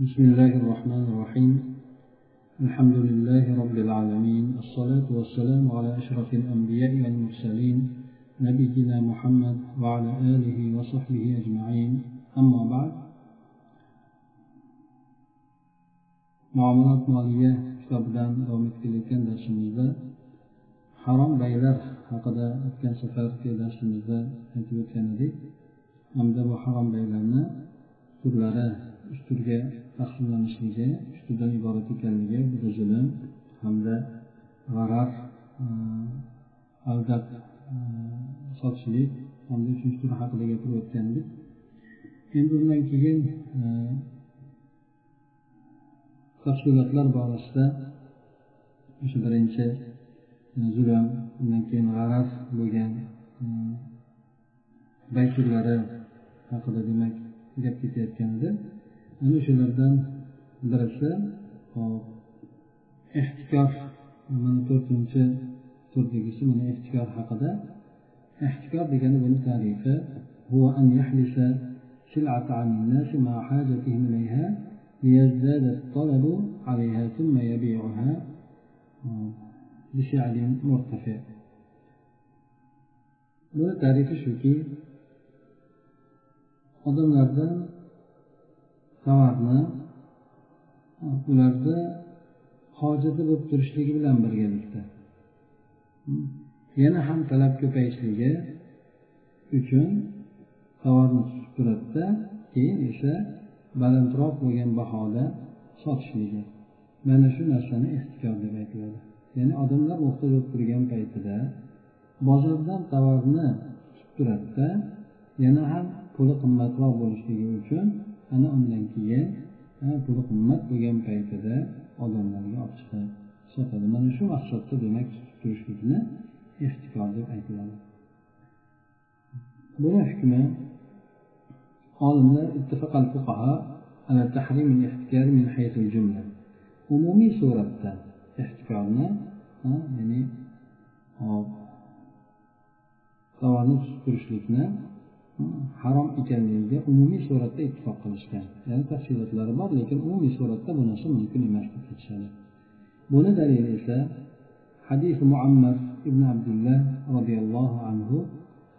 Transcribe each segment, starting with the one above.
بسم الله الرحمن الرحيم. الحمد لله رب العالمين. الصلاة والسلام على أشرف الأنبياء والمرسلين نبينا محمد وعلى آله وصحبه أجمعين. أما بعد معاملات مالية كتاب دان أو مكتل كان درس حرام بيلر هكذا كان سفر في درس المزاد أنت بكنا دي أمدب حرام بيلرنا كلها üstürge taqsimlanishligi uch iborat ekanligi bu zulm hamda g'arar e, aldab e, sotishlik hamda uchinchi tur haqida gapirib o'tgandik endi undan keyin e, tafsilotlar borasida o'sha birinchi zulm undan keyin g'arar bo'lgan bay turlari haqida demak gap ketayotgan edi. Ana o'shalardan birisi hop ehtikor mana to'rtinchi turdagisi mana ehtikor haqida ehtikor degani buni tarifi هو أن يحبس سلعة عن الناس مع حاجتهم إليها ليزداد الطلب عليها ثم يبيعها بسعر مرتفع buni tarifi shuki odamlardan tovarni ularni hojati bo'lib turishligi bilan birgalikda. Yana ham talab ko'payishligi uchun tovarni tutib turadida keyin esa balandroq bo'lgan bahoda sotishligi. Mana shu narsani ehtikor deb aytiladi. Ya'ni odamlar muhtoj bo'lib turgan paytida bozordan tovarni tutib turadida yana ham puli qimmatroq bo'lishligi uchun ana undan keyin puli qimmat bo'lgan paytida odamlarga olib chiqib sotadi mana shu maqsadda demak tutib turishlikni ehtikor deb aytiladi. Buni hukmi olimlar umumiy suratda ehtikorni ya'ni tovarni tutib turishlikni harom ekanligiga umumiy suratda ittifoq qilishgan ya'ni tafsilotlari bor lekin umumiy suratda bu narsa mumkin emas deb aytishadi buni dalili esa حديث معمر بن عبد الله رضي الله عنه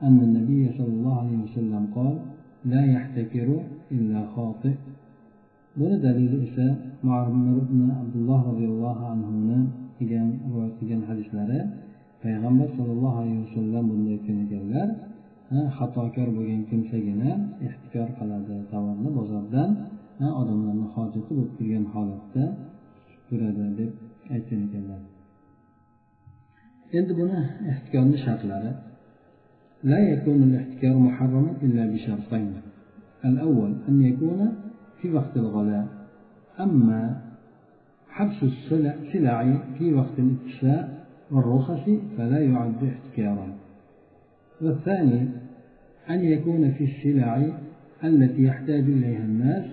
أن النبي صلى الله عليه وسلم قال لا يحتكر إلا خاطئ buni dalili esa muammir ibn abdulloh roziyallohu anhuni qilgan rivoyat qilgan hadislari payg'ambar sollallohu alayhi vasallam bunday aytgan ekanlar xatokor bo'lgan kimsagina ehtikor qiladi tovarni bozordan odamlarni hojati bo'lib turgan holatda tutib turadi deb aytgan ekanlar endi buni ehtikorni shartlari لا يكون الاحتكار محرما إلا بشرطين الأول أن يكون في وقت الغلاء أما حبس السلع في وقت الاتساع والرخص فلا يعد احتكارا والثاني أن يكون في السلع التي يحتاج إليها الناس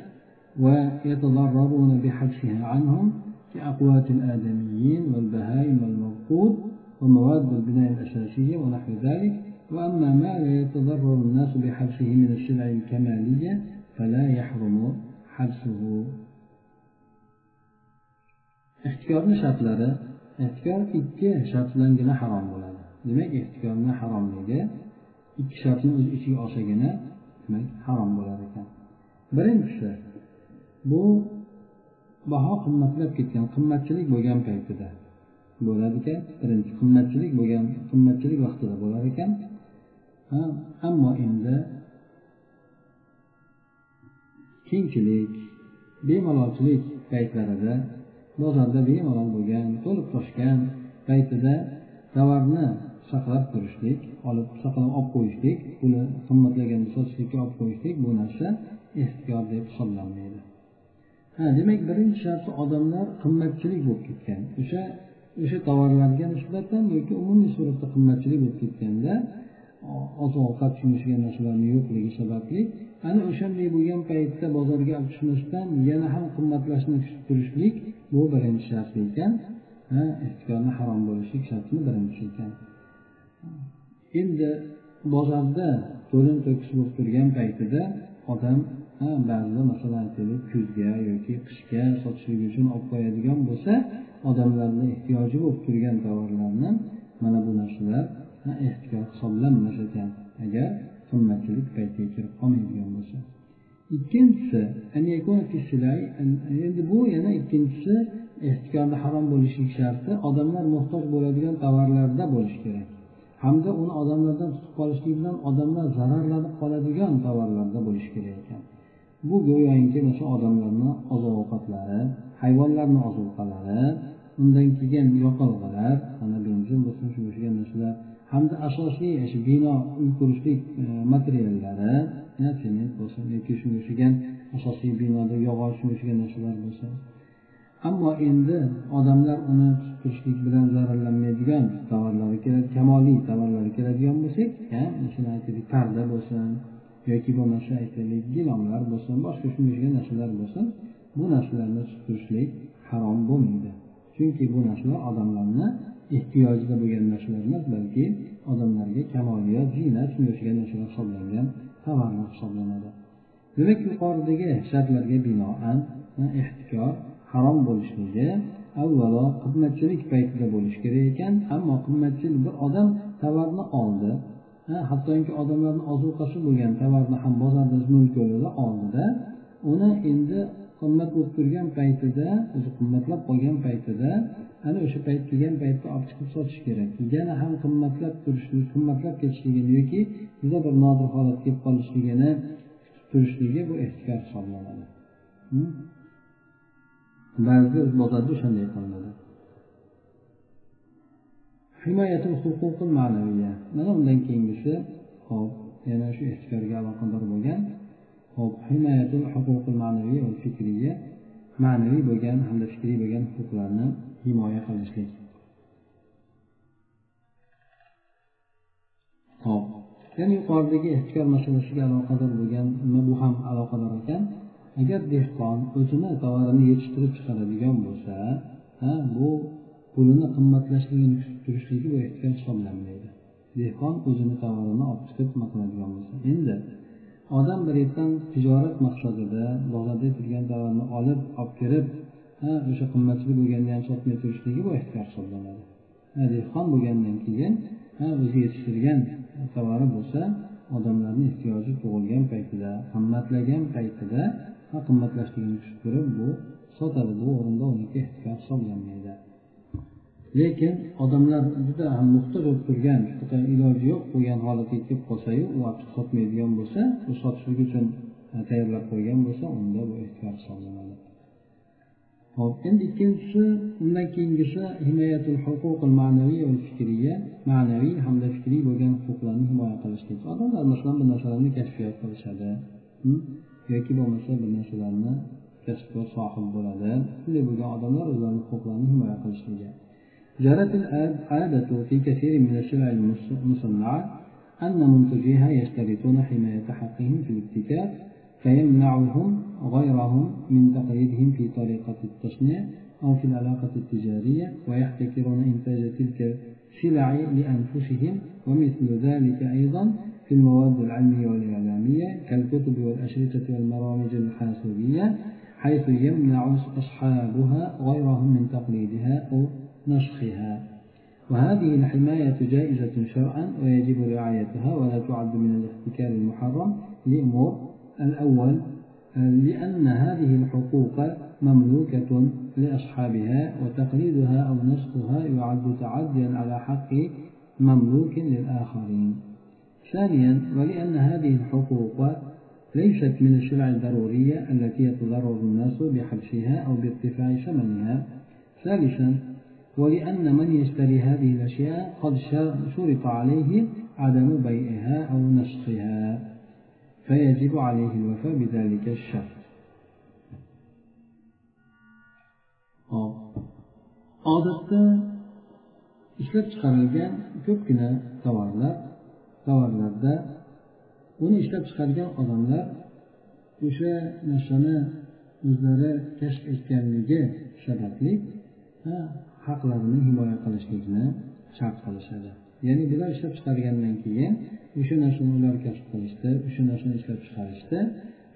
ويتضررون بحبسها عنهم كأقوات الآدميين والبهائم والموقود ومواد البناء الأساسية ونحو ذلك. وأما ما لا يتضرر الناس بحبسه من السلع الكمالية فلا يحرم حبسه. ehtikorni shartlari ehtikor ikki shart bilangina harom bo'ladi demak ehtikorni haromligi ikki shartni o'z ichiga olsagina demak harom bo'lar ekan. Birinchisi bu baho qimmatlab ketgan qimmatchilik bo'lgan paytida bo'lar ekan. Birinchi qimmatchilik bo'lgan qimmatchilik vaqtida bo'lar ekan. Ammo endi kengchilik bemalolchilik paytlarida bozorda bemalol bo'lgan to'lib toshgan paytida tovarni saqlab turishlik olib saqlab olib qo'yishlik puli qimmatlaganda sotishlikka olib qo'yishlik bu narsa ehtiyor deb hisoblanmaydi. Ha demak birinchi sharti odamlar qimmatchilik bo'lib ketgan. O'sha o'sha tovarlarga nisbatan yoki umumiy suratda qimmatchilik bo'lib ketganda oziq ovqat tushunishgan narsalarni yo'qligi sababli ana o'shanday bo'lgan paytda bozorga olib chiqmasdan yana ham qimmatlashni kutib turishlik bu birinchi shart ekan. Ehtikorni harom bo'lishlik shartini birinchisi ekan. Endi bozorda to'lin to'kis bo'lib turgan paytida odam ba'zida masalan aytaylik kuzga yoki qishga sotishlik uchun olib qo'yadigan bo'lsa odamlarni ehtiyoji bo'lib turgan tovarlarni mana bu narsalar ehtiyot hisoblanmas ekan. Agar qimmatchilik paytiga kirib qolmaydigan bo'lsa. Ikkinchisi endi bu yana ikkinchisi ehtikorni harom bo'lishlik sharti odamlar muhtoj bo'ladigan tovarlarda bo'lishi kerak. Hamda uni odamlardan tutib qolishlik bilan odamlar zararlanib qoladigan tovarlarda bo'lishi kerak ekan bu go'yoki masalan odamlarni oziq ovqatlari hayvonlarni ozuqalari undan keyin yoqilg'ilar mana benzin bo'lsin shunga o'xshagan narsalar hamda asosiy shu bino uy qurishlik e, materiallari sement bo'lsin yoki shunga o'xshagan asosiy binoda yog'och shunga o'xshagan narsalar bo'lsin ammo endi odamlar uni turishlik bilan zararlanmaydigan tovarlarga keladi kamoliy tovarlarga keladigan bo'lsak shuni aytaylik parda bo'lsin yoki bo'lmasa aytaylik gilamlar bo'lsin boshqa shunga o'xshagan narsalar bo'lsin bu narsalarni turishlik harom bo'lmaydi. Chunki bu narsalar odamlarni ehtiyojida bo'lgan narsalar emas balki odamlarga kamoliyat ziynat shunga o'xshagan narsalar hisoblangan tovarlar hisoblanadi. Demak yuqoridagi shartlarga binoan ehtikor harom bo'lishligi avvalo qimmatchilik paytida bo'lishi kerak ekan ammo qimmatchilik bir odam tovarni oldi hattoki odamlarni ozuqasi bo'lgan tovarni ham bozorda mo'lko'lida oldida uni endi qimmat bo'lib turgan paytida o'zi qimmatlab qolgan paytida ana o'sha payt kelgan paytda olib chiqib sotish kerak. Yana ham qimmatlab turishlik qimmatlab ketishligini yoki juda bir nodir holat kelib qolishligini kutib turishligi bu ehtikor hisoblanadi. Hmm? Ba'zi ibodatni o'shanday qilinadi mana undan keyingisi hop yana shu ehtikorga aloqador bo'lgan hop ma'naviy bo'lgan hamda fikriy bo'lgan huquqlarni himoya qilishlik. Hop yana yuqoridagi ehtikor masalasiga aloqador bo'lgan bu ham aloqador ekan. Agar dehqon o'zini tovarini yetishtirib chiqaradigan bo'lsa ha bu pulini qimmatlashligini kutib turishligi bu ehtiyoj hisoblanmaydi. Dehqon o'zini tovarini olib chiqib nima qiladigan bo'lsa. Endi odam bir yerdan tijorat maqsadida bozorda turgan tovarni olib olib kirib ha o'sha qimmatli bo'lganda ham sotmay turishligi bu ehtiyoj hisoblanadi. Dehqon bo'lgandan keyin ha o'zi yetishtirgan tovari bo'lsa odamlarni ehtiyoji tug'ilgan paytida qimmatlagan paytida qimmatlashligini kutib turib bu sotadi bu o'rinda uniki ehtiyoj hisoblanmaydi lekin odamlar juda ham muhtoj bo'lib turgan iloji yo'q bo'lgan holatga kelib qolsayu u olib sotmaydigan bo'lsa u sotishlik uchun e, tayyorlab qo'ygan bo'lsa unda bu ehtiyot hisoblanadi. Hop endi ikkinchisi undan keyingisi himoyatul huquqil ma'naviy va fikriya ma'naviy hamda fikriy bo'lgan huquqlarni himoya qilishlik. Odamlar masalan bir narsalarni kashfiyot qilishadi. Hm? Yoki bo'lmasa bir narsalarni kasbga sohib bo'ladi. Shunday bo'lgan odamlar o'zlarini huquqlarini himoya qilishligi. جرت العادة في كثير من السلع المصنعة أن منتجيها يشترطون حماية حقهم في الابتكار فيمنعهم غيرهم من تقليدهم في طريقة التصنيع أو في العلاقة التجارية ويحتكرون إنتاج تلك السلع لأنفسهم ومثل ذلك أيضا في المواد العلمية والإعلامية كالكتب والأشرطة والبرامج الحاسوبية حيث يمنع أصحابها غيرهم من تقليدها أو نسخها. وهذه الحماية جائزة شرعا ويجب رعايتها ولا تعد من الاحتكار المحرم لأمور الأول لأن هذه الحقوق مملوكة لأصحابها وتقليدها أو نسخها يعد تعديا على حق مملوك للآخرين. ثانيا ولأن هذه الحقوق ليست من السلع الضرورية التي يتضرر الناس بحبسها أو بارتفاع ثمنها ثالثا ولأن من يشتري هذه الأشياء قد شرط عليه عدم بيعها أو نسخها فيجب عليه الوفاء بذلك الشرط. odatda ishlab chiqarilgan ko'pgina tovarlar tovarlarda uni ishlab chiqargan odamlar o'sha narsani o'zlari kashf etganligi sababli haqlarini himoya qilishlikni shart qilishadi. Ya'ni bular ishlab chiqargandan keyin o'sha narsani ular kashf qilishdi o'sha narsani ishlab chiqarishdi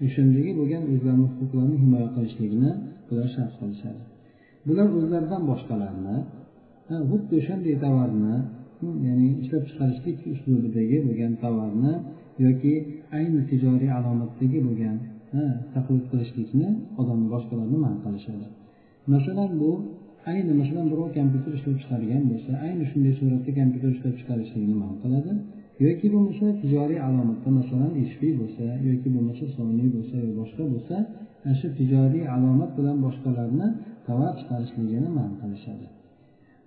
o'shandagi bo'lgan o'zlarini huquqlarini himoya qilishligini bular shart qilishadi. Bular o'zlaridan boshqalarni xuddi o'shanday tovarni ya'ni ishlab chiqarishlik uslubidagi bo'lgan tovarni yoki ayni tijoriy alomatdagi bo'lgan taqlid qilishlikni odam boshqalarni man qilishadi. Masalan bu ayni masalan birov kompyuter ishlab chiqargan bo'lsa ayni shunday suratda kompyuter ishlab chiqarishlikni man qiladi. Yoki bo'lmasa tijoriy alomatda masalan hp bo'lsa yoki bo'lmasa sony bo'lsa yo boshqa bo'lsa ana shu tijoriy alomat bilan boshqalarni tovar chiqarishligini man qilishadi.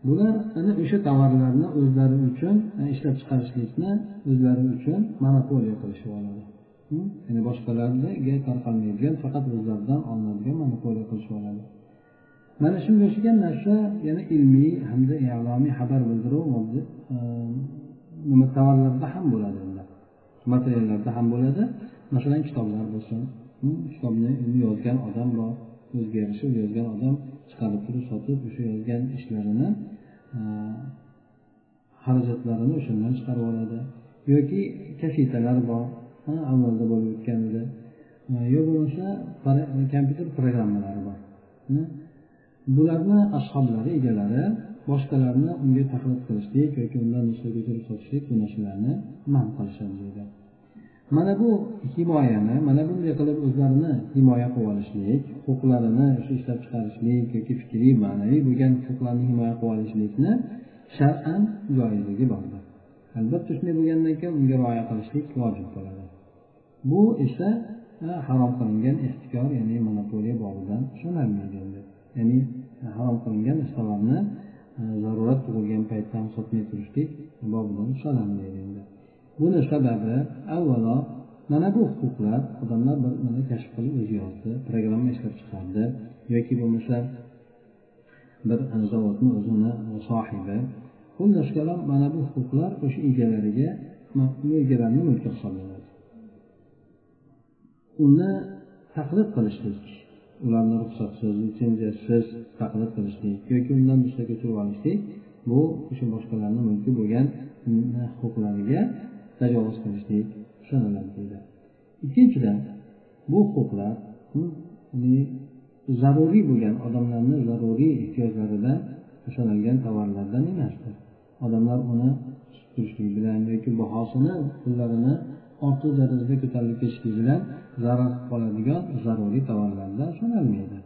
Bular ana o'sha tovarlarni o'zlari uchun ishlab chiqarishlikni o'zlari uchun monopoliya qilishib oladi. Hm? Ya'ni boshqalarga tarqalmaydigan faqat o'zlaridan olinadigan monopoliya qilishib oladi. Mana shunga o'xshagan narsa yana ilmiy hamda i'lomiy xabar bildiruv ehm, nima tovarlarda ham bo'ladi materiallarda ham bo'ladi. Masalan kitoblar bo'lsin. Hm? Kitobni yozgan odam bor. O'ziga yarasha yozgan odam chiqarib turib sotib o'sha yozgan ishlarini xarajatlarini o'shandan chiqarib oladi. Yoki kasetalar bor avvalda bo'lib o'tgan edi yo bo'lmasa kompyuter programmalari bor. Bularni ashoblari egalari boshqalarni unga taqlid qilishlik yoki undan nusxa ko'chirib sotishlik bu narsalarni man qilishadi deydi. Mana bu himoyani mana bunday qilib o'zlarini himoya qilib olishlik huquqlarini shu ishlab chiqarishlik yoki fikriy ma'naviy bo'lgan huquqlarni himoya qilib olishlikni shar'an joizligi bordir. Albatta shunday bo'lgandan keyin unga rioya qilishlik vojib bo'ladi. Bu esa e, harom qilingan ehtikor ya'ni monopoliya bobidan sanalmaydi endi ya'ni e, harom qilingan narsalarni e, zarurat tug'ilgan paytda ham sotmay turishlik bobidan sanalmaydi endi buni sababi avvalo mana bu huquqlar odamlar bir mana kashf qilib o'zi yozdi programma ishlab chiqardi. Yoki bo'lmasa bir zavodni o'zini sohibi. Xullas kalom mana bu huquqlar o'sha egalariga egalarni mulki hisoblanadi. Uni taqlid qilishlik ularni ruxsatsiz litsenziyasiz taqlid qilishlik yoki undan nusxa turib olishlik bu o'sha boshqalarni mulki bo'lgan huquqlariga tajovuz qilishlik sanaladi deydi. Ikkinchidan bu huquqlar zaruriy bo'lgan odamlarni zaruriy ehtiyojlaridan sanalgan tovarlardan emasdir. Odamlar uni turishlik bilan yoki bahosini pullarini ortiq darajada ko'tarilib ketishlik bilan zarar qoladigan zaruriy tovarlardan sanalmaydi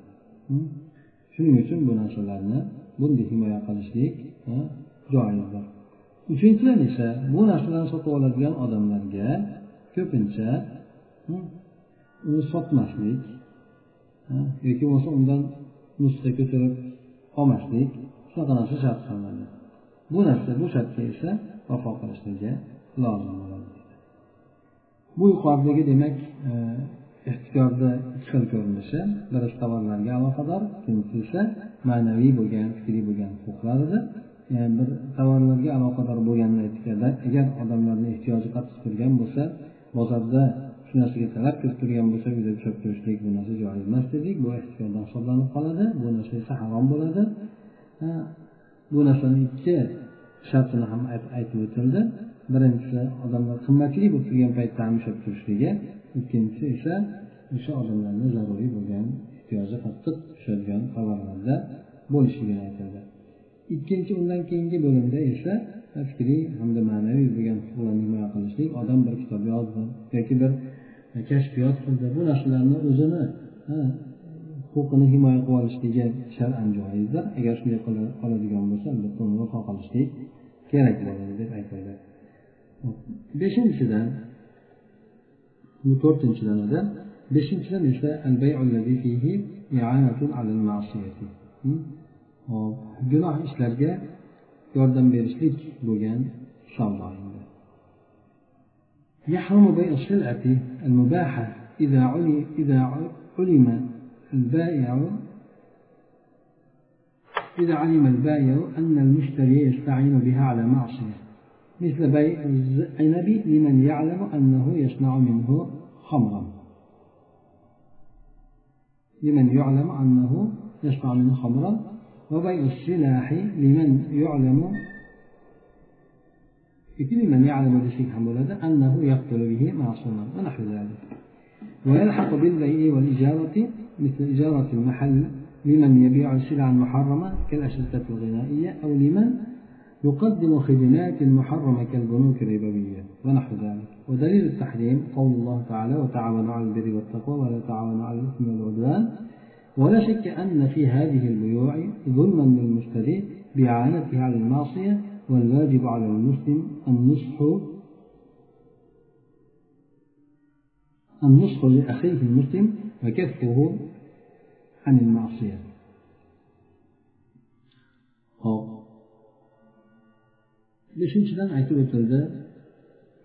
shuning uchun bu narsalarni bunday himoya qilishlik joizdir uchinchidan esa bu narsalarni sotib oladigan odamlarga ko'pincha uni sotmaslik yoki bo'lmasa undan nusxa ko'tarib olmaslik shunaqa narsa shart qilinadi bu narsa bu shartga esa vafo qilishligi lozim bo'ladi. Bu yuqoridagi demak e, ehtiyorni ikki xil ko'rinishi birisi tovarlarga aloqador ikkinchisi esa ma'naviy bo'lgan fikriy bo'lgan huquqlar edi. E, bir tovarlarga aloqador bo'lganini aytganda agar odamlarni ehtiyoji qattiq turgan bo'lsa bozorda shu narsaga talab ko'p turgan bo'lsa uyda ushlab turishlik bu narsa joiz emas dedik. Bu ehtiyordan hisoblanib qoladi. Bu narsa esa harom bo'ladi. E, bu narsani ikki shartini ham aytib o'tildi. Birinchisi odamlar qimmatli bo'lib turgan paytda ham ushlab turishligi. Ikkinchisi esa o'sha odamlarni zaruriy bo'lgan ehtiyoji qattiq tushadigan tovarlarda bo'lishligini aytildi ikkinchi undan keyingi bo'limda esa fikriy hamda ma'naviy bo'lgan huquqlarni himoya qilishlik odam bir kitob yozdi yoki bir kashfiyot qildi bu narsalarni o'zini huquqini himoya qilib olishligi shar'an joizdir agar shunday qiladigan bo'lsa albatta uni vafo qilishlik kerak bo'ladi deb aytildi beshinchidan bu to'rtinchidan edi beshinchidan esa hop gunoh ishlarga yordam berishlik bo'lgan savdo يحرم بيع السلعة المباحة إذا علم إذا علم البائع إذا علم البائع أن المشتري يستعين بها على معصية مثل بيع العنب لمن يعلم أنه يصنع منه خمرا لمن يعلم أنه يصنع منه خمرا وبيع السلاح لمن يعلم لمن يعلم بشيء حمولة أنه يقتل به معصوما ونحو ذلك. ويلحق بالبيع والإجارة مثل إجارة المحل لمن يبيع السلع المحرمة كالأشرطة الغنائية أو لمن يقدم خدمات محرمة كالبنوك الربوية ونحو ذلك. ودليل التحريم قول الله تعالى وتعاونوا على البر والتقوى ولا تعاونوا على الإثم والعدوان ولا شك أن في هذه البيوع ظلما للمشتري بإعانته على المعصية والواجب على المسلم النصح النصح لأخيه المسلم وكفه عن المعصية. beshinchidan aytib o'tildi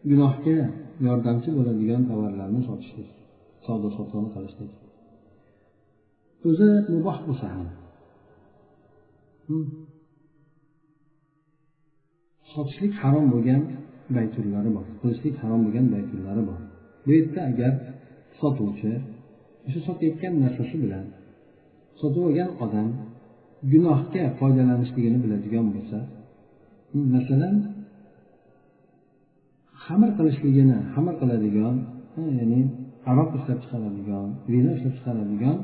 gunohga yordamchi bo'ladigan tovarlarni sotishlik savdo sotiqni qilishlik o'zi muboh bo'lsa ham. Hmm. Sotishlik harom bo'lgan baytullari bor. Qilishlik harom bo'lgan baytullari bor. Bu yerda agar sotuvchi o'sha sotayotgan narsasi bilan sotib olgan odam gunohga foydalanishligini biladigan bo'lsa hmm, masalan xamir qilishligini xamir qiladigan ya'ni aroq ishlab chiqaradigan vino ishlab chiqaradigan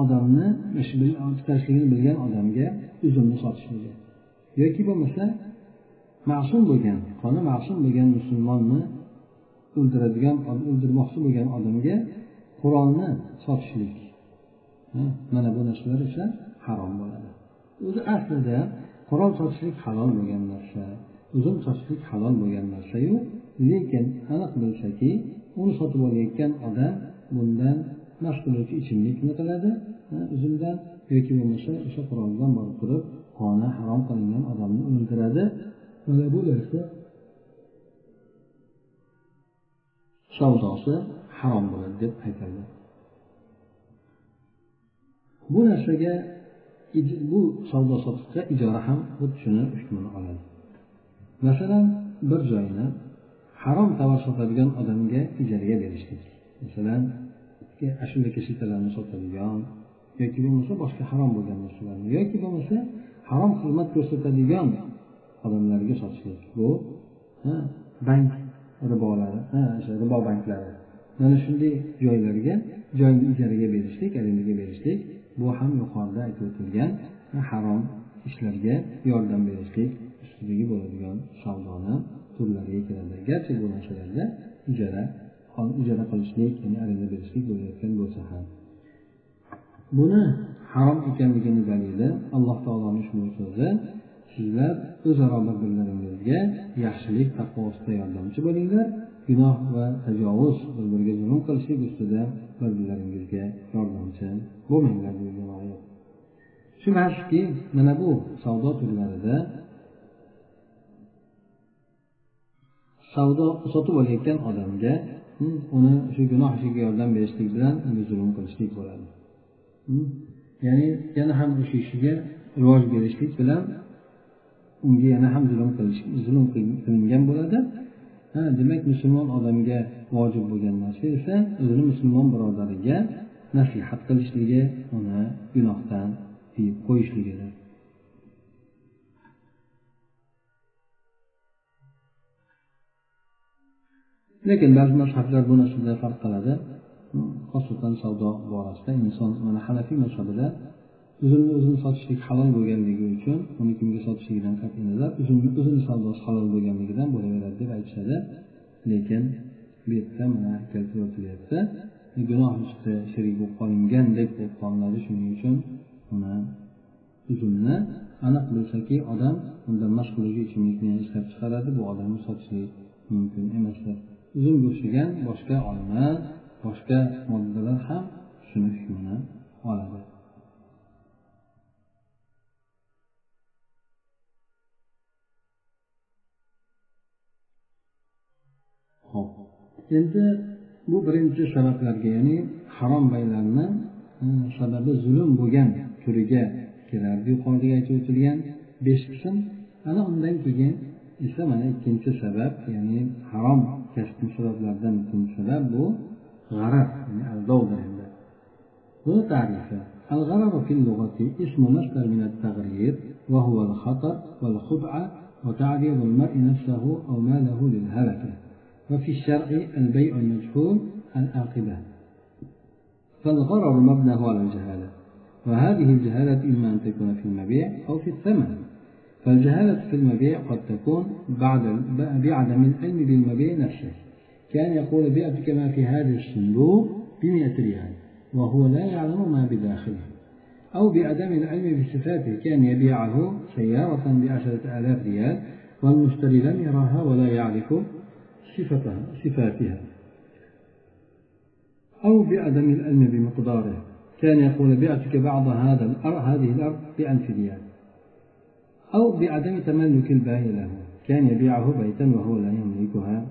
odamni tutashligini bilgan odamga uzumni sotishligi. Yoki bo'lmasa ma'sum bo'lgan qoni ma'sum bo'lgan musulmonni o'ldiradigan o'ldirmoqchi bo'lgan odamga qurolni sotishlik. Mana bu narsalar esa harom bo'ladi. O'zi aslida qurol sotishlik halol bo'lgan narsa uzum sotishlik halol bo'lgan narsayu lekin aniq bilsaki uni sotib olayotgan odam bundan mast qiluvchi ichimlikni qiladi uzumdan yoki bo'lmasa o'sha quroldan borib turib qoni harom qilingan odamni o'ldiradi mana bu narsa savdosi harom bo'ladi deb aytadi. Bu narsaga bu savdo sotiqqa ijara ham xuddi shuni hukmini oladi. Masalan bir joyni harom tovar sotadigan odamga ijaraga berishlik masalan shunday kasetalarni sotadigan yoki bo'lmasa boshqa harom bo'lgan narsalarni yoki bo'lmasa harom xizmat ko'rsatadigan odamlarga sotishlik bu bank ribolari o'sha ribo banklari. Mana shunday joylarga joyni ijaraga berishlik arendaga berishlik bu ham yuqorida aytib o'tilgan harom ishlarga yordam berishlik ustidagi bo'ladigan savdoni turlariga kiradi. Garchi bu narsalarda ijara ijara qilishlik ya'ni arenda berishlik bo'layotgan bo'lsa ham. Buni harom ekanligini dalili alloh taoloni ushbu so'zi sizlar o'zaro bir birlaringizga yaxshilik taqvo ustida yordamchi bo'linglar gunoh va tajovuz bir biriga zulm qilishlik ustida bir birlaringizga yordamchi bo'lmanglar deyilgan oyat shubhasizki mana bu savdo turlarida savdo sotib olayotgan odamga uni shu gunoh ishiga yordam berishlik bilan unga zulm qilishlik bo'ladi. Ya'ni yana ham o'sha ishiga rivoj berishlik bilan unga yana ham zulm qilish zulm qilingan bo'ladi. Ha demak musulmon odamga vojib bo'lgan narsa esa o'zini musulmon birodariga nasihat qilishligi uni gunohdan tiyib qo'yishligidir lekin ba'zi mazhablar bu narsada farq qiladi. Xosatan savdo borasida inson mana hanafiy mazhabida uzumni o'zini sotishlik halol bo'lganligi uchun uni kimga sotishligidan qat'iy nazar uzumni o'zini savdosi halol bo'lganligidan bo'laveradi deb aytishadi. Lekin bu yerda mana keltirib o'tilyapti gunoh ustida sherik bo'lib qolingandek bo'lib qolinadi shuning uchun uni uzumni aniq bilsaki odam undan mashg'ulligi qiluvchi ichimlikni ishlab chiqaradi. Bu odamni sotishlik mumkin emasdir uzumga o'xshagan boshqa olimlar boshqa moddalar ham shuni hukmini oladi. Ho'p endi bu birinchi sabablarga ya'ni harom baylarni e, sababi zulm bo'lgan turiga kirardi yuqorida aytib o'tilgan besh qism. Ana undan keyin esa mana ikkinchi sabab ya'ni harom kasbni sabablaridan ikkinchi sabab bu g'arar ya'ni aldovdir endi buni tarifi الغرر في اللغة اسم مصدر من التغرير وهو الخطر والخدعة وتعريض المرء نفسه أو ماله للهلكة وفي الشرع البيع المجهول العاقبة فالغرر مبناه على الجهالة وهذه الجهالة إما أن تكون في المبيع أو في الثمن. فالجهالة في المبيع قد تكون بعد بعدم العلم بالمبيع نفسه. كان يقول بعتك ما في هذا الصندوق بمئة ريال وهو لا يعلم ما بداخله. أو بعدم العلم بصفاته كان يبيعه سيارة بعشرة آلاف ريال والمشتري لم يراها ولا يعرف صفتها صفاتها. أو بعدم العلم بمقداره كان يقول بعتك بعض هذا الأرض هذه الأرض بألف ريال. أو بعدم تملك الباهي له كان يبيعه بيتا وهو لا يملكها.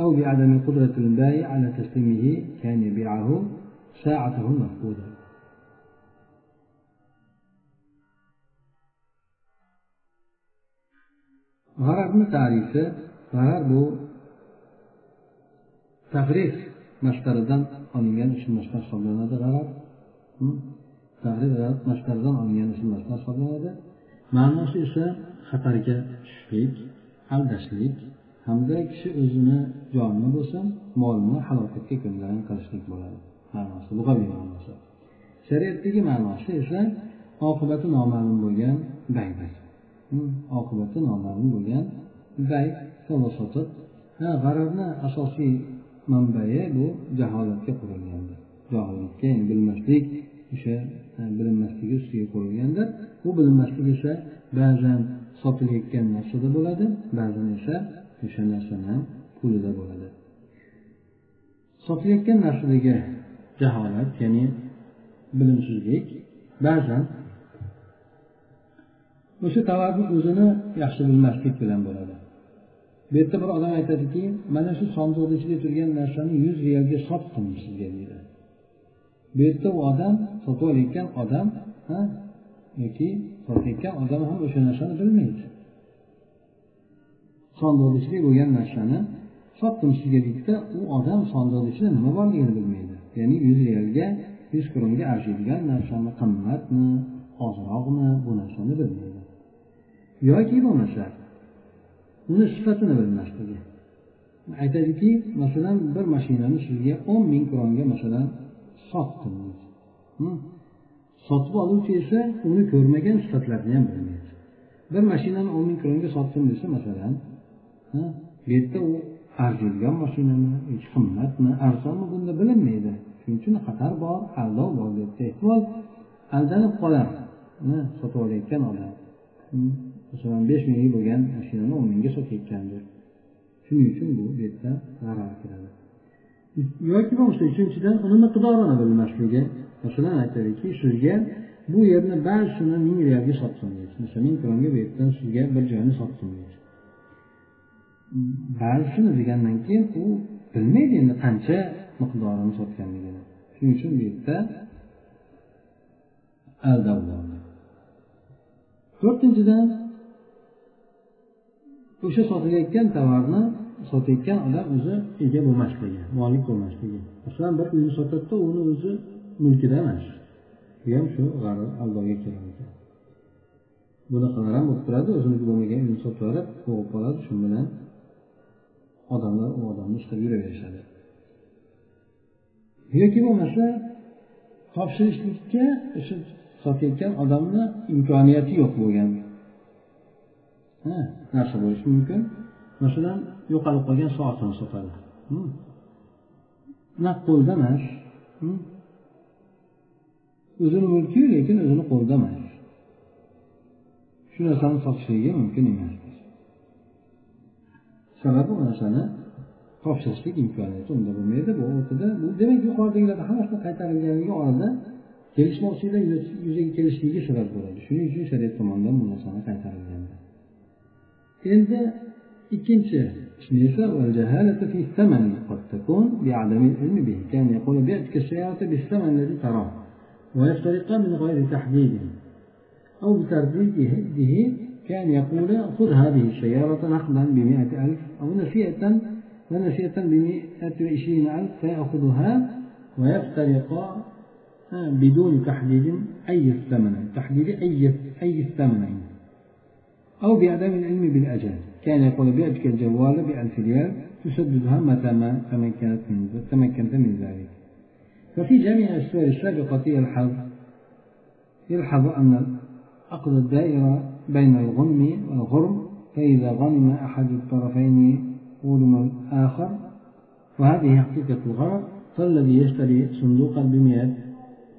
أو بعدم قدرة الباهي على تسليمه كان يبيعه ساعته المفقودة. غرض من تعريفه غرض بو تغريف مشتردان أنيان إشن مشتر صبرنا ده. غرض؟ تغريف غرض مشتردان أنيان إشن مشتر صبرنا ده. Ma'nosi esa xatarga tushishlik aldashlik hamda kishi o'zini jonini bo'lsin molini halokatga ko'ndalang qilishlik bo'ladi. Ma'nosi lug'aviy ma'nosi. Shariatdagi ma'nosi esa oqibati noma'lum bo'lgan baydir. Hmm, oqibati noma'lum bo'lgan bay sotib sotiq g'arabni asosiy manbai bu jaholatga qurilgandi johillikka bilmaslik o'sha e, bilinmasligi ustiga qurilgandir bu bilinmaslik esa ba'zan sotilayotgan narsada bo'ladi ba'zan esa o'sha narsani pulida bo'ladi. Sotilayotgan narsadagi jaholat ya'ni bilimsizlik ba'zan o'sha tovarni o'zini yaxshi bilmaslik bilan bo'ladi. Bu yerda bir odam aytadiki mana shu sondiqni ichida turgan narsani yuz realga sotdim sizga deydi. Bu yerda u odam sotib olayotgan odam yoki sotayotgan odam ham o'sha narsani bilmaydi. Sondiqni ichida bo'lgan narsani sotdim sizga deydida u odam sondiqni ichida nima borligini bilmaydi. Ya'ni yuz realga yuz kronga arziydigan narsani qimmatmi ozroqmi bu narsani bilmaydi. Yoki bo'lmasa uni sifatini bilmasligi. Aytadiki masalan bir mashinani sizga o'n ming kronga masalan sotdim sotib oluvchi esa uni ko'rmagan sifatlarini ham bilmaydi. Bir mashinani o'n ming kronga sotdim desa masalan bu yerda u arziydigan mashinami yoki qimmatmi arzonmi bunda bilinmaydi. Shuning uchun xatar bor aldov bor bu yerda ehtimol aldanib qolar sotib olayotgan odam. Masalan besh minglik bo'lgan mashinani o'n mingga sotayotgandir. Shuning uchun bu bu yerda g'arar kiradi yoki bo'lmasa uchinchidan uni miqdorini bilmasligi masalan aytadiki sizga bu yerni barchasini ming realga sotdim deydi masalan ming kronga bu yerdan sizga bir joyni sotdim deydi barchasini degandan keyin u bilmaydi endi qancha miqdorini sotganligini. Shuning uchun bu yerda aldab to'rtinchidan o'sha sotilayotgan tovarni sotayotgan odam o'zi ega bo'lmasligi molik bo'lmasligi. Masalan bir uyni sotadida uni o'zi mulkida emas. Bu ham shu g'arar aldovga kirar ekan bunaqalar ham bo'lib turadi o'ziniki bo'lmagan uyni sotib yuborib bo'g'ib qoladi shu bilan odamlar u odamni ishlab yuraverishadi. Yoki bo'lmasa topshirishlikka o'sha sotayotgan odamni imkoniyati yo'q bo'lgan. Narsa bo'lishi mumkin. Masalan yo'qolib qolgan soatini sotadi. Hmm. Naq qo'lda emas hmm. o'zini mulki lekin o'zini qo'lida emas shu narsani sotishligi mumkin emas sababi u narsani topshirishlik imkoniyati unda bo'lmaydi bu o'rtada bu demak yuqoridagilarni hammasini qaytarilganligi orada kelishmovchiliklar yuzaga kelishligiga sabab bo'ladi shuning uchun shariat tomonidan bu narsani qaytarilgan endi ikkinchi qismi esa والجهالة في الثمن قد تكون بعدم العلم به كان يقول بعتك السيارة بالثمن الذي تراه ويفترقان من غير تحديد أو بترديده كان يقول خذ هذه السيارة نقدا بمئة ألف أو نسيئة ونسيئة بمئة وعشرين ألف فيأخذها ويفترقا بدون تحديد أي الثمن تحديد أي أي الثمنين أو بعدم العلم بالأجل. كان يقول بعتك الجوال بألف ريال تسددها متى ما تمكنت من ذلك. ففي جميع السور السابقة يلحظ يلحظ أن عقد الدائرة بين الغنم والغرم فإذا غنم أحد الطرفين غنم الآخر. وهذه حقيقة الغرض فالذي يشتري صندوقا بمئة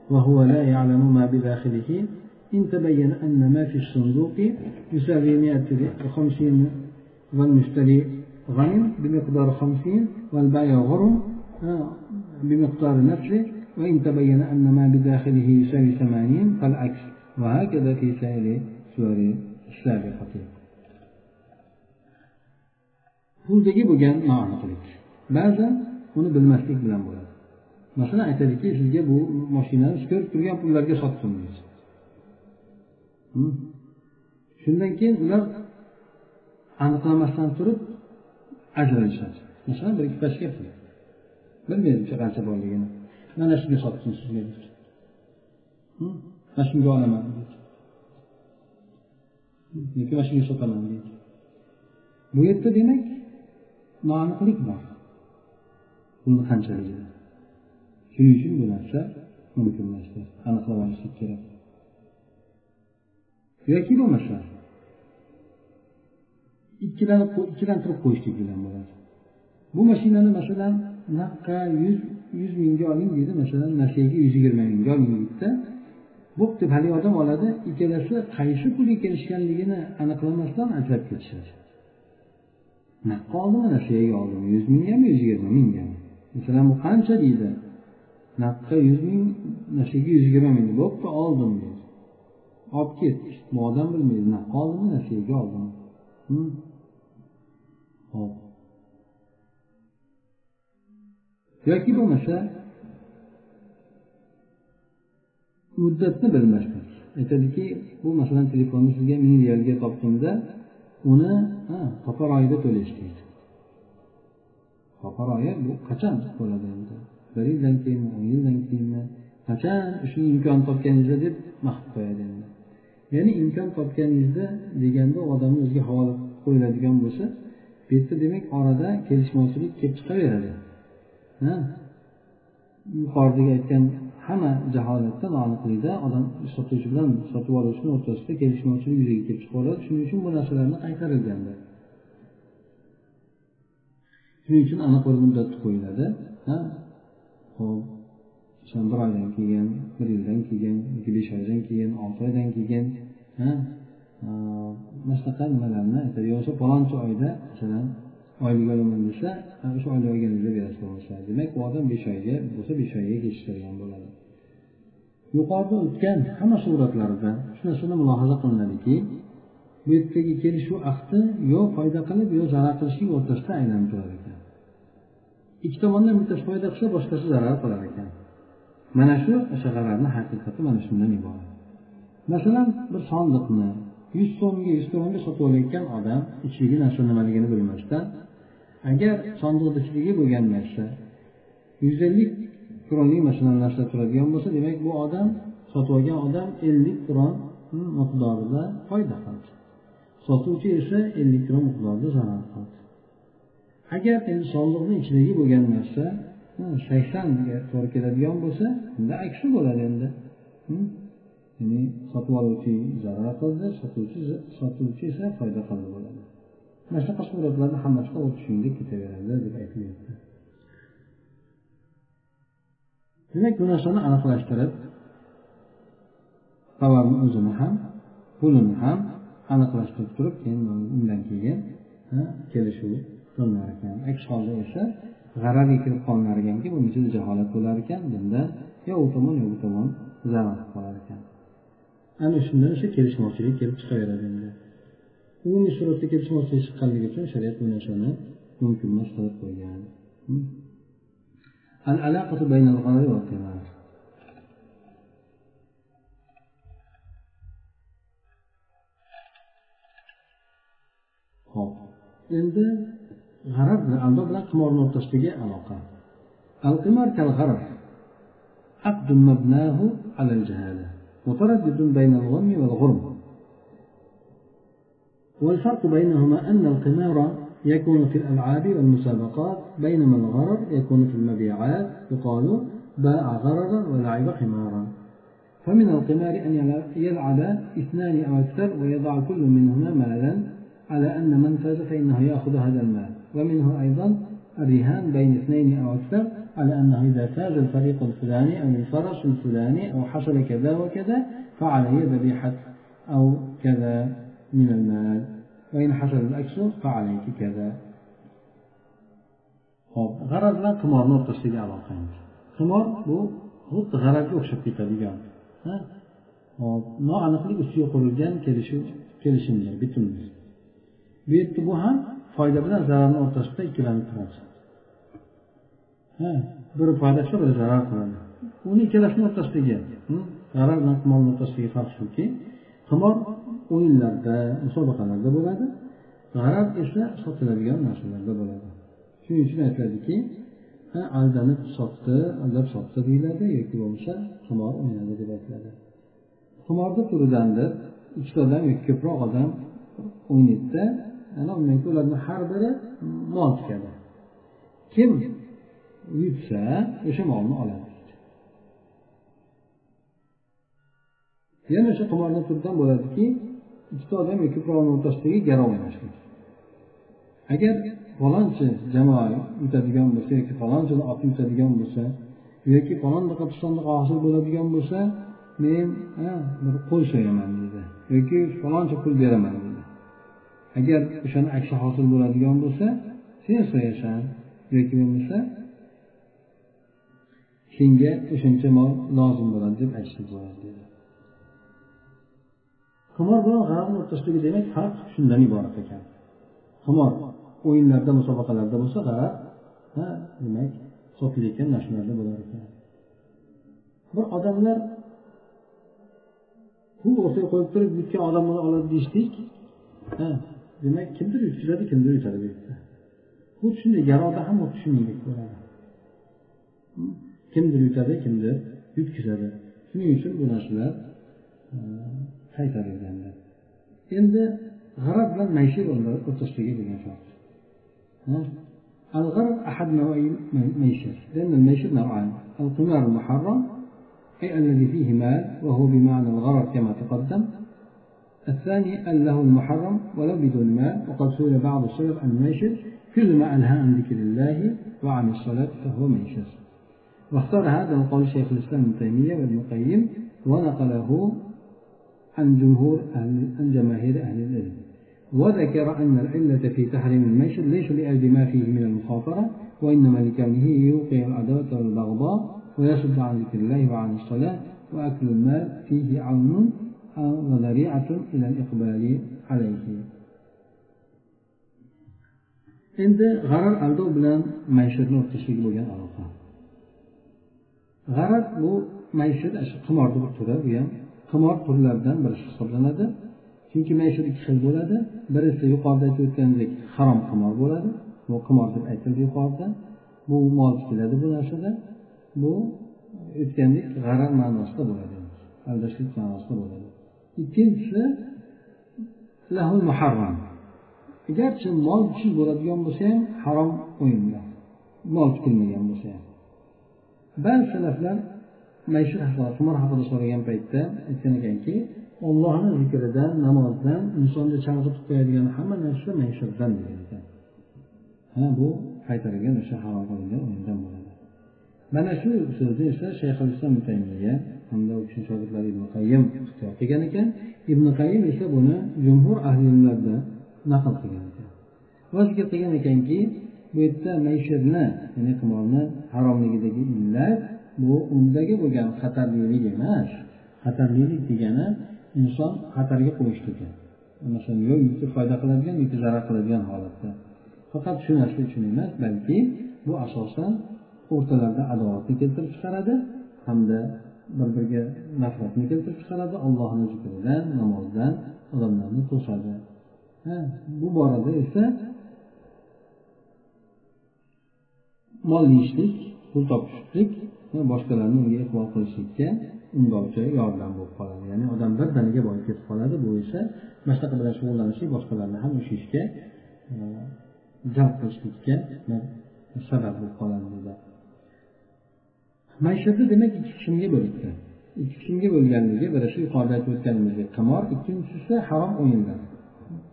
وهو لا يعلم ما بداخله. إن تبين أن ما في الصندوق يساوي مئة وخمسين والمشتري غنم بمقدار خمسين والبائع غرم. بمقدار نفسه وإن تبين أن ما بداخله يساوي ثمانين فالعكس وهكذا في سائر سور السابقة puldagi bo'lgan noaniqlik ba'zan uni bilmaslik bilan bo'ladi masalan aytadiki sizga bu mashinani siz ko'rib turgan pullarga sotdim deysiz shundan keyin ular aniqlamasdan turib ajralishadi masalan bir ikki pachka pul bilmaydi o'sha qancha borligini mana shunga sotdim sizga mana shunga olaman yoki mana shunga sotaman deydi. Bu yerda demak noaniqlik bor. Pulni qanchaligida shuning uchun bu narsa mumkinlashdi aniqlab olishlik kerak. Yoki bo'lmasa ikkilanib ikkilantirib qo'yishlik bilan bo'ladi. Bu mashinani masalan naqqa yuz yuz mingga oling deydi masalan nasiyaga yuz yigirma mingga oling deydida bo'pti haligi odam oladi. Ikkalasi qaysi pulga kelishganligini aniqlamasdan ajrab ketishadi. Naqqa oldimi nasiyaga oldimi yuz mingami yuz yigirma mingami? Masalan bu qancha deydi? Naqqa yuz ming nasiyaga yuz yigirma ming. Bo'pti oldim deydi olib ket bu odam bilmaydi. Naqqa oldimi nasiyaga oldimi hop yoki bo'lmasa muddatni bilmaslik. Aytadiki bu masalan telefonni sizga ming realga topdimda uni topar oyida to'lash deydi topar oyi bu qachon bo'ladi endi? Bir yildan keyinmi o'n yildan keyinmi qachon shuni imkon topganingizda deb maqib qo'yadi endi? Ya'ni imkon topganingizda deganda u odamni o'ziga havola qo'yiladigan bo'lsa bu yerda demak orada kelishmovchilik kelib chiqaveradi. Yuqoridagi aytgan hamma jaholatda noaniqlikda odam sotuvchi bilan sotib oluvchini o'rtasida kelishmovchilik yuzaga kelib chiqaveradi. Shuning uchun bu narsalarni qaytarilganda shuning uchun aniq bir muddat qo'yiladi. Ho'p bir oydan keyin bir yildan keyin yoki besh oydan keyin olti oydan keyin mana shunaqa nimalarni aytadi? Yo'qsa palonchi oyda masalan oylik olaman desa o'sha oylik olganingizda berasiz bo'lmasa demak bu odam besh oyga bo'lsa besh oyga kechiktirgan bo'ladi. Yuqorida o'tgan hamma suratlarda shu narsani mulohaza qilinadiki bu yerdagi kelishuv ahdi yo foyda qilib yo zarar qilishlik o'rtasida aylanib turar ekan. Ikki tomondan bittasi foyda qilsa boshqasi zarar qilar ekan. Mana shu o'sha g'ararni haqiqati mana shundan iborat. Masalan bir sondiqni yuz so'mga yuz so'mga sotib olayotgan odam ichidagi narsa nimaligini bilmasdan agar sondiqni bo'lgan narsa yuz ellik kronlik masalan narsa turadigan bo'lsa demak bu odam sotib olgan odam ellik kron miqdorida foyda qildi sotuvchi esa ellik kron miqdorida zarar qildi agar endi sondiqni ichidagi bo'lgan narsa saksonga to'g'ri keladigan bo'lsa unda aksi bo'ladi endi. Ya'ni sotib oluvchi zarar qildi sotuvchi sotuvchi esa foyda qildi bo'ladi. Mana shunaqa suratlarni hammasi xuddi shuningdek ketaveradi deb aytilyapti. Demak bu narsani aniqlashtirib tovarni o'zini ham pulini ham aniqlashtirib turib keyin undan keyin kelishuv qilinar ekan aks holda esa g'ararga kirib qolinar ekanki buning ichida jaholat bo'lar ekan bunda yo u tomon yo bu tomon zarar qolar ekan ana shundan o'sha kelishmovchilik kelib chiqaveradi endi. Umumiy suratda kelishmovchilik chiqqanligi uchun shariat bu narsani mumkin emas qilib qo'ygan العلاقة بين الغرر والقمار hop endi g'arar bilan aldo bilan qimorni o'rtasidagi aloqa القمار كالغرر عقد مبناه على الجهالة متردد بين الغم والغرم والفرق بينهما أن القمار يكون في الألعاب والمسابقات بينما الغرر يكون في المبيعات يقال باع غررا ولعب حمارا فمن القمار أن يلعب اثنان أو أكثر ويضع كل منهما مالا على أن من فاز فإنه يأخذ هذا المال. ومنه أيضا الرهان بين اثنين أو أكثر على أنه إذا فاز الفريق الفلاني أو الفرس الفلاني أو حصل كذا وكذا فعليه ذبيحة أو كذا. من المال وإن حصل العكس فعليك كذا. خب غرض لك ما نور تشتيج على خيمك خمار هو غط غرض يوش بيتا ديجان ها؟ خب ما أنا قلي أسيو قرجان كلشو كلشين جاي بتون بس بيت بوها فايدة بنا زرار نور تشتيج كلا نتراس ها؟ برو فايدة شو بزرار قرانا وني كلاش نور تشتيجان ها غرض لك ما نور تشتيج خالص شو كي؟ Qimor o'yinlarda musobaqalarda bo'ladi. G'arab esa sotiladigan narsalarda bo'ladi. Shuning uchun aytiladiki aldanib sotdi aldab sotdi deyiladi yoki bo'lmasa qimor o'ynadi deb aytiladi. Qimorni turidandir ikkita odam yoki ko'proq odam o'ynaydida ana undan keyin ularni har biri mol tikadi. Kim yutsa o'sha molni oladi. Yana o'sha qimorni turidan bo'ladiki ikkita odam yoki ko'proqni o'rtasidagi garov o'ynashlik agar falonchi jamoa yutadigan bo'lsa yoki falonchini oti yutadigan bo'lsa yoki falondaqa pistondaqa hosil bo'ladigan bo'lsa men bir qo'y so'yaman deydi yoki faloncha pul beraman deydi. Agar o'shani aksi hosil bo'ladigan bo'lsa sen so'yasan yoki bo'lmasa senga o'shancha mol lozim bo'ladi deb aytishlik bo'ladi deydi. Qimor bilan g'arabni o'rtasidagi demak farq shundan iborat ekan. Qimor o'yinlarda musobaqalarda bo'lsa g'arab demak sotilayotgan narsalarda bo'lar ekan. Bir odamlar pul o'rtaga qo'yib turib yutgan odamni oladi deyishdik demak kimdir yutkazadi kimdir yutadi bu yerda. Xuddi shunday garovda ham xuddi shuningdek bo'ladi. Kimdir yutadi kimdir yutkazadi shuning uchun bu narsalar qaytarilganda endi g'arab bilan maishiy o'rtasidagi bo'lgan farq الغرض أحد نوعي الميسر لأن الميسر نوعان. القمار المحرم أي الذي فيه مال وهو بمعنى الغرض كما تقدم. الثاني له المحرم ولو بدون مال. وقد سئل بعض السلف عن الميسر كل ما أنهى عن ذكر الله وعن الصلاة فهو ميسر واختار هذا القول شيخ الإسلام ابن تيمية وابن القيم ونقله عن جمهور أهل عن جماهير أهل العلم. وذكر أن العلة في تحريم الميسر ليس لأجل ما فيه من المخاطرة وإنما لكونه يوقع العداوة والبغضاء ويصد عن ذكر الله وعن الصلاة وأكل المال فيه عون وذريعة إلى الإقبال عليه. endi g'arar aldov bilan maishatni o'rtasidagi bo'lgan aloqa g'arar bu maishat qimorni bir turi bu ham qimor turlaridan biri hisoblanadi. Chunki maishat ikki xil bo'ladi. Birisi yuqorida aytib o'tgandek harom qimor bo'ladi. Bu qimor deb aytildi yuqorida. Bu mol tikiladi bu narsada bu o'tgandek g'arar ma'nosida bo'ladi. Aldashlik ma'nosida bo'ladi. Ikkinchisi lahul muharram. Garchi mol kuchsiz bo'ladigan bo'lsa ham harom o'yinlar mol tikilmagan bo'lsa ham. Ba'zi salaflar maishat haqida qimor haqida so'ragan paytda aytgan ekanki ollohni zikridan namozdan insonni chalg'itib qo'yadigan hamma narsa maishatdan degan ekan. Ha bu qaytarilgan o'sha harom qilingan o'yindan bo'ladi. Mana shu so'zni esa shayx islom taymiya hamda u kishini shogirdlari ibn qayyim ixtiyor qilgan ekan. Ibn qayyim esa buni jumhur ahli ilmlardan naql qilgan ekan. Va zikr qilgan ekanki bu yerda maishatni ya'ni qimorni haromligidagi illat bu undagi bo'lgan xatarlilik emas. Xatarlilik degani inson xatarga qo'yishligi masalan yo yoki foyda qiladigan yoki zarar qiladigan holatda. Faqat shu narsa uchun emas balki bu asosan o'rtalarda adovatni keltirib chiqaradi hamda bir biriga nafratni keltirib chiqaradi allohni zikridan namozdan odamlarni to'sadi. Bu borada esa mol yeyishlik pul topishlik boshqalarni unga iqbol qilishlikka undovchi yordam bo'lib qoladi. Ya'ni odam birdaniga boyib ketib qoladi bu esa mana shunaqa bilan shug'ullanishlik boshqalarni ham o'sha ishga e, jalb qilishlikka sabab bo'lib qoladi dedi maishatni demak ikki qismga bo'libdi ikki qismga bo'lganligi biri shu yuqorida aytib o'tganimizdek qimor ikkinchisi harom o'yinlar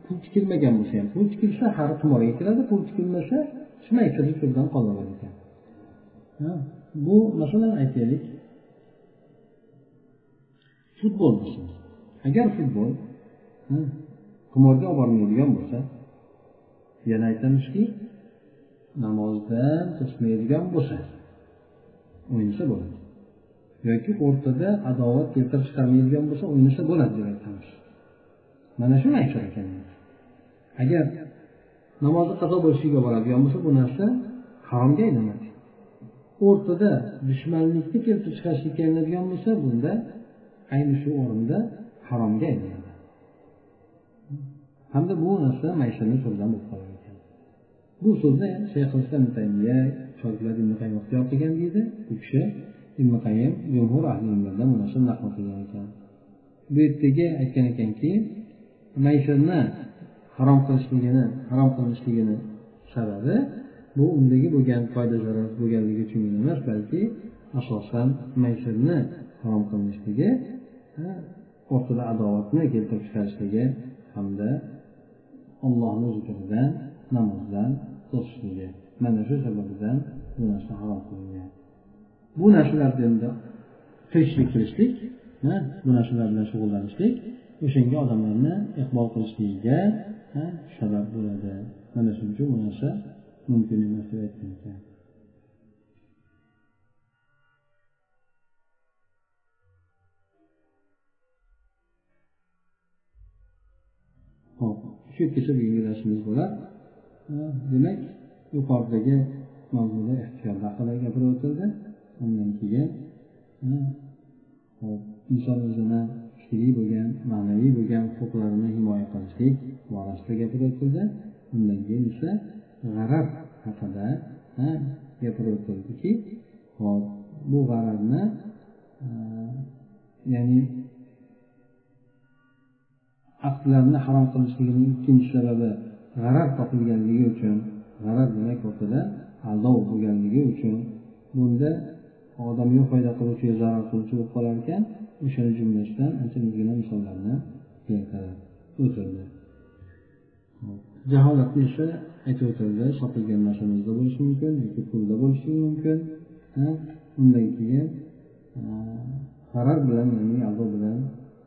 pul tikilmagan bo'lsa ham pul tikilsa har qimorga kiradi pul tikilmasa shu maishat turidan qolaverar ekan. Bu masalan aytaylik. Futbol bo'lsin agar futbol qimorga olib bormaydigan bo'lsa yana aytamizki namozdan to'smaydigan bo'lsa o'ynasa bo'ladi. Yoki o'rtada adovat keltirib chiqarmaydigan bo'lsa o'ynasa bo'ladi deb aytamiz. Mana shuni maishat ekan agar namozni qazo bo'lishiga boradigan bo'lsa bu narsa haromga aylanadi. O'rtada dushmanlikni keltirib chiqarishlikka aylanadigan bo'lsa bunda ayni shu o'rinda haromga aylanadi. Hamda bu narsa maishatni so'zidan bo'lib qolar ekan. Bu so'zni shayx islom taymiya shogirdlari ibn qayyim ixtiyor qilgan deydi. U kishi ibn qayyim jumhur ahli ilmlardan bu naql qilgan ekan. Bu yerdagi aytgan ekanki maishatni harom qilishligini harom qilinishligini sababi bu undagi bo'lgan foyda zarar bo'lganligi uchun emas balki asosan maysirni harom qilinishligi o'rtada adovatni keltirib chiqarishligi hamda allohni zikridan namozdan to'sishligi. Mana shu sababdan bu narsa harom qilingan. Bu narsalarni endi qilishlik qilishlik bu narsalar bilan shug'ullanishlik o'shanga odamlarni iqbol qilishligiga sabab bo'ladi. Mana shuning uchun bu narsa mumkin emas deb aytgan ekan hop shu yergacha bugungi darsimiz bo'lar demak yuqoridagi mavzuda ixtiyor haqida gapirib o'tildi. Undan keyin inson o'zini fikriy bo'lgan ma'naviy bo'lgan huquqlarini himoya qilishlik borasida gapirib o'tildi. Undan keyin esa g'arab haqida gapirib o'tildiki hop bu g'arabni e, ya'ni aqdlarni harom qilishligining ikkinchi sababi g'arar topilganligi uchun g'arar demak o'rtada aldov bo'lganligi uchun bunda odamga foyda qiluvchi zarar qiluvchi bo'lib qolar ekan o'shani jumlasidan ancha muzgina misollarni keltirib o'tildi jaholatni esa aytib o'tildi sotilgan narsamizda bo'lishi mumkin yoki pulda bo'lishi mumkin undan keyin g'arar bilan ya'ni aldov bilan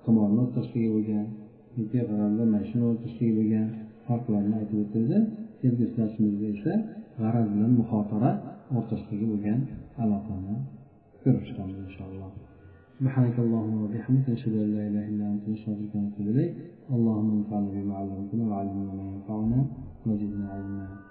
qimorni o'rtasidagi bo'lgan yoki g'arar bilan mashina o'rtasidagi bo'lgan farqlarni aytib o'tildi kelgusi darsimizda esa g'arar bilan muxotara o'rtasidagi bo'lgan aloqani ko'rib chiqamiz inshaalloh سبحانك اللهم وبحمدك نشهد ان لا اله الا انت نستغفرك ونتوب اليك اللهم انفعنا بما علمتنا وعلمنا ما ينفعنا 我就不爱了。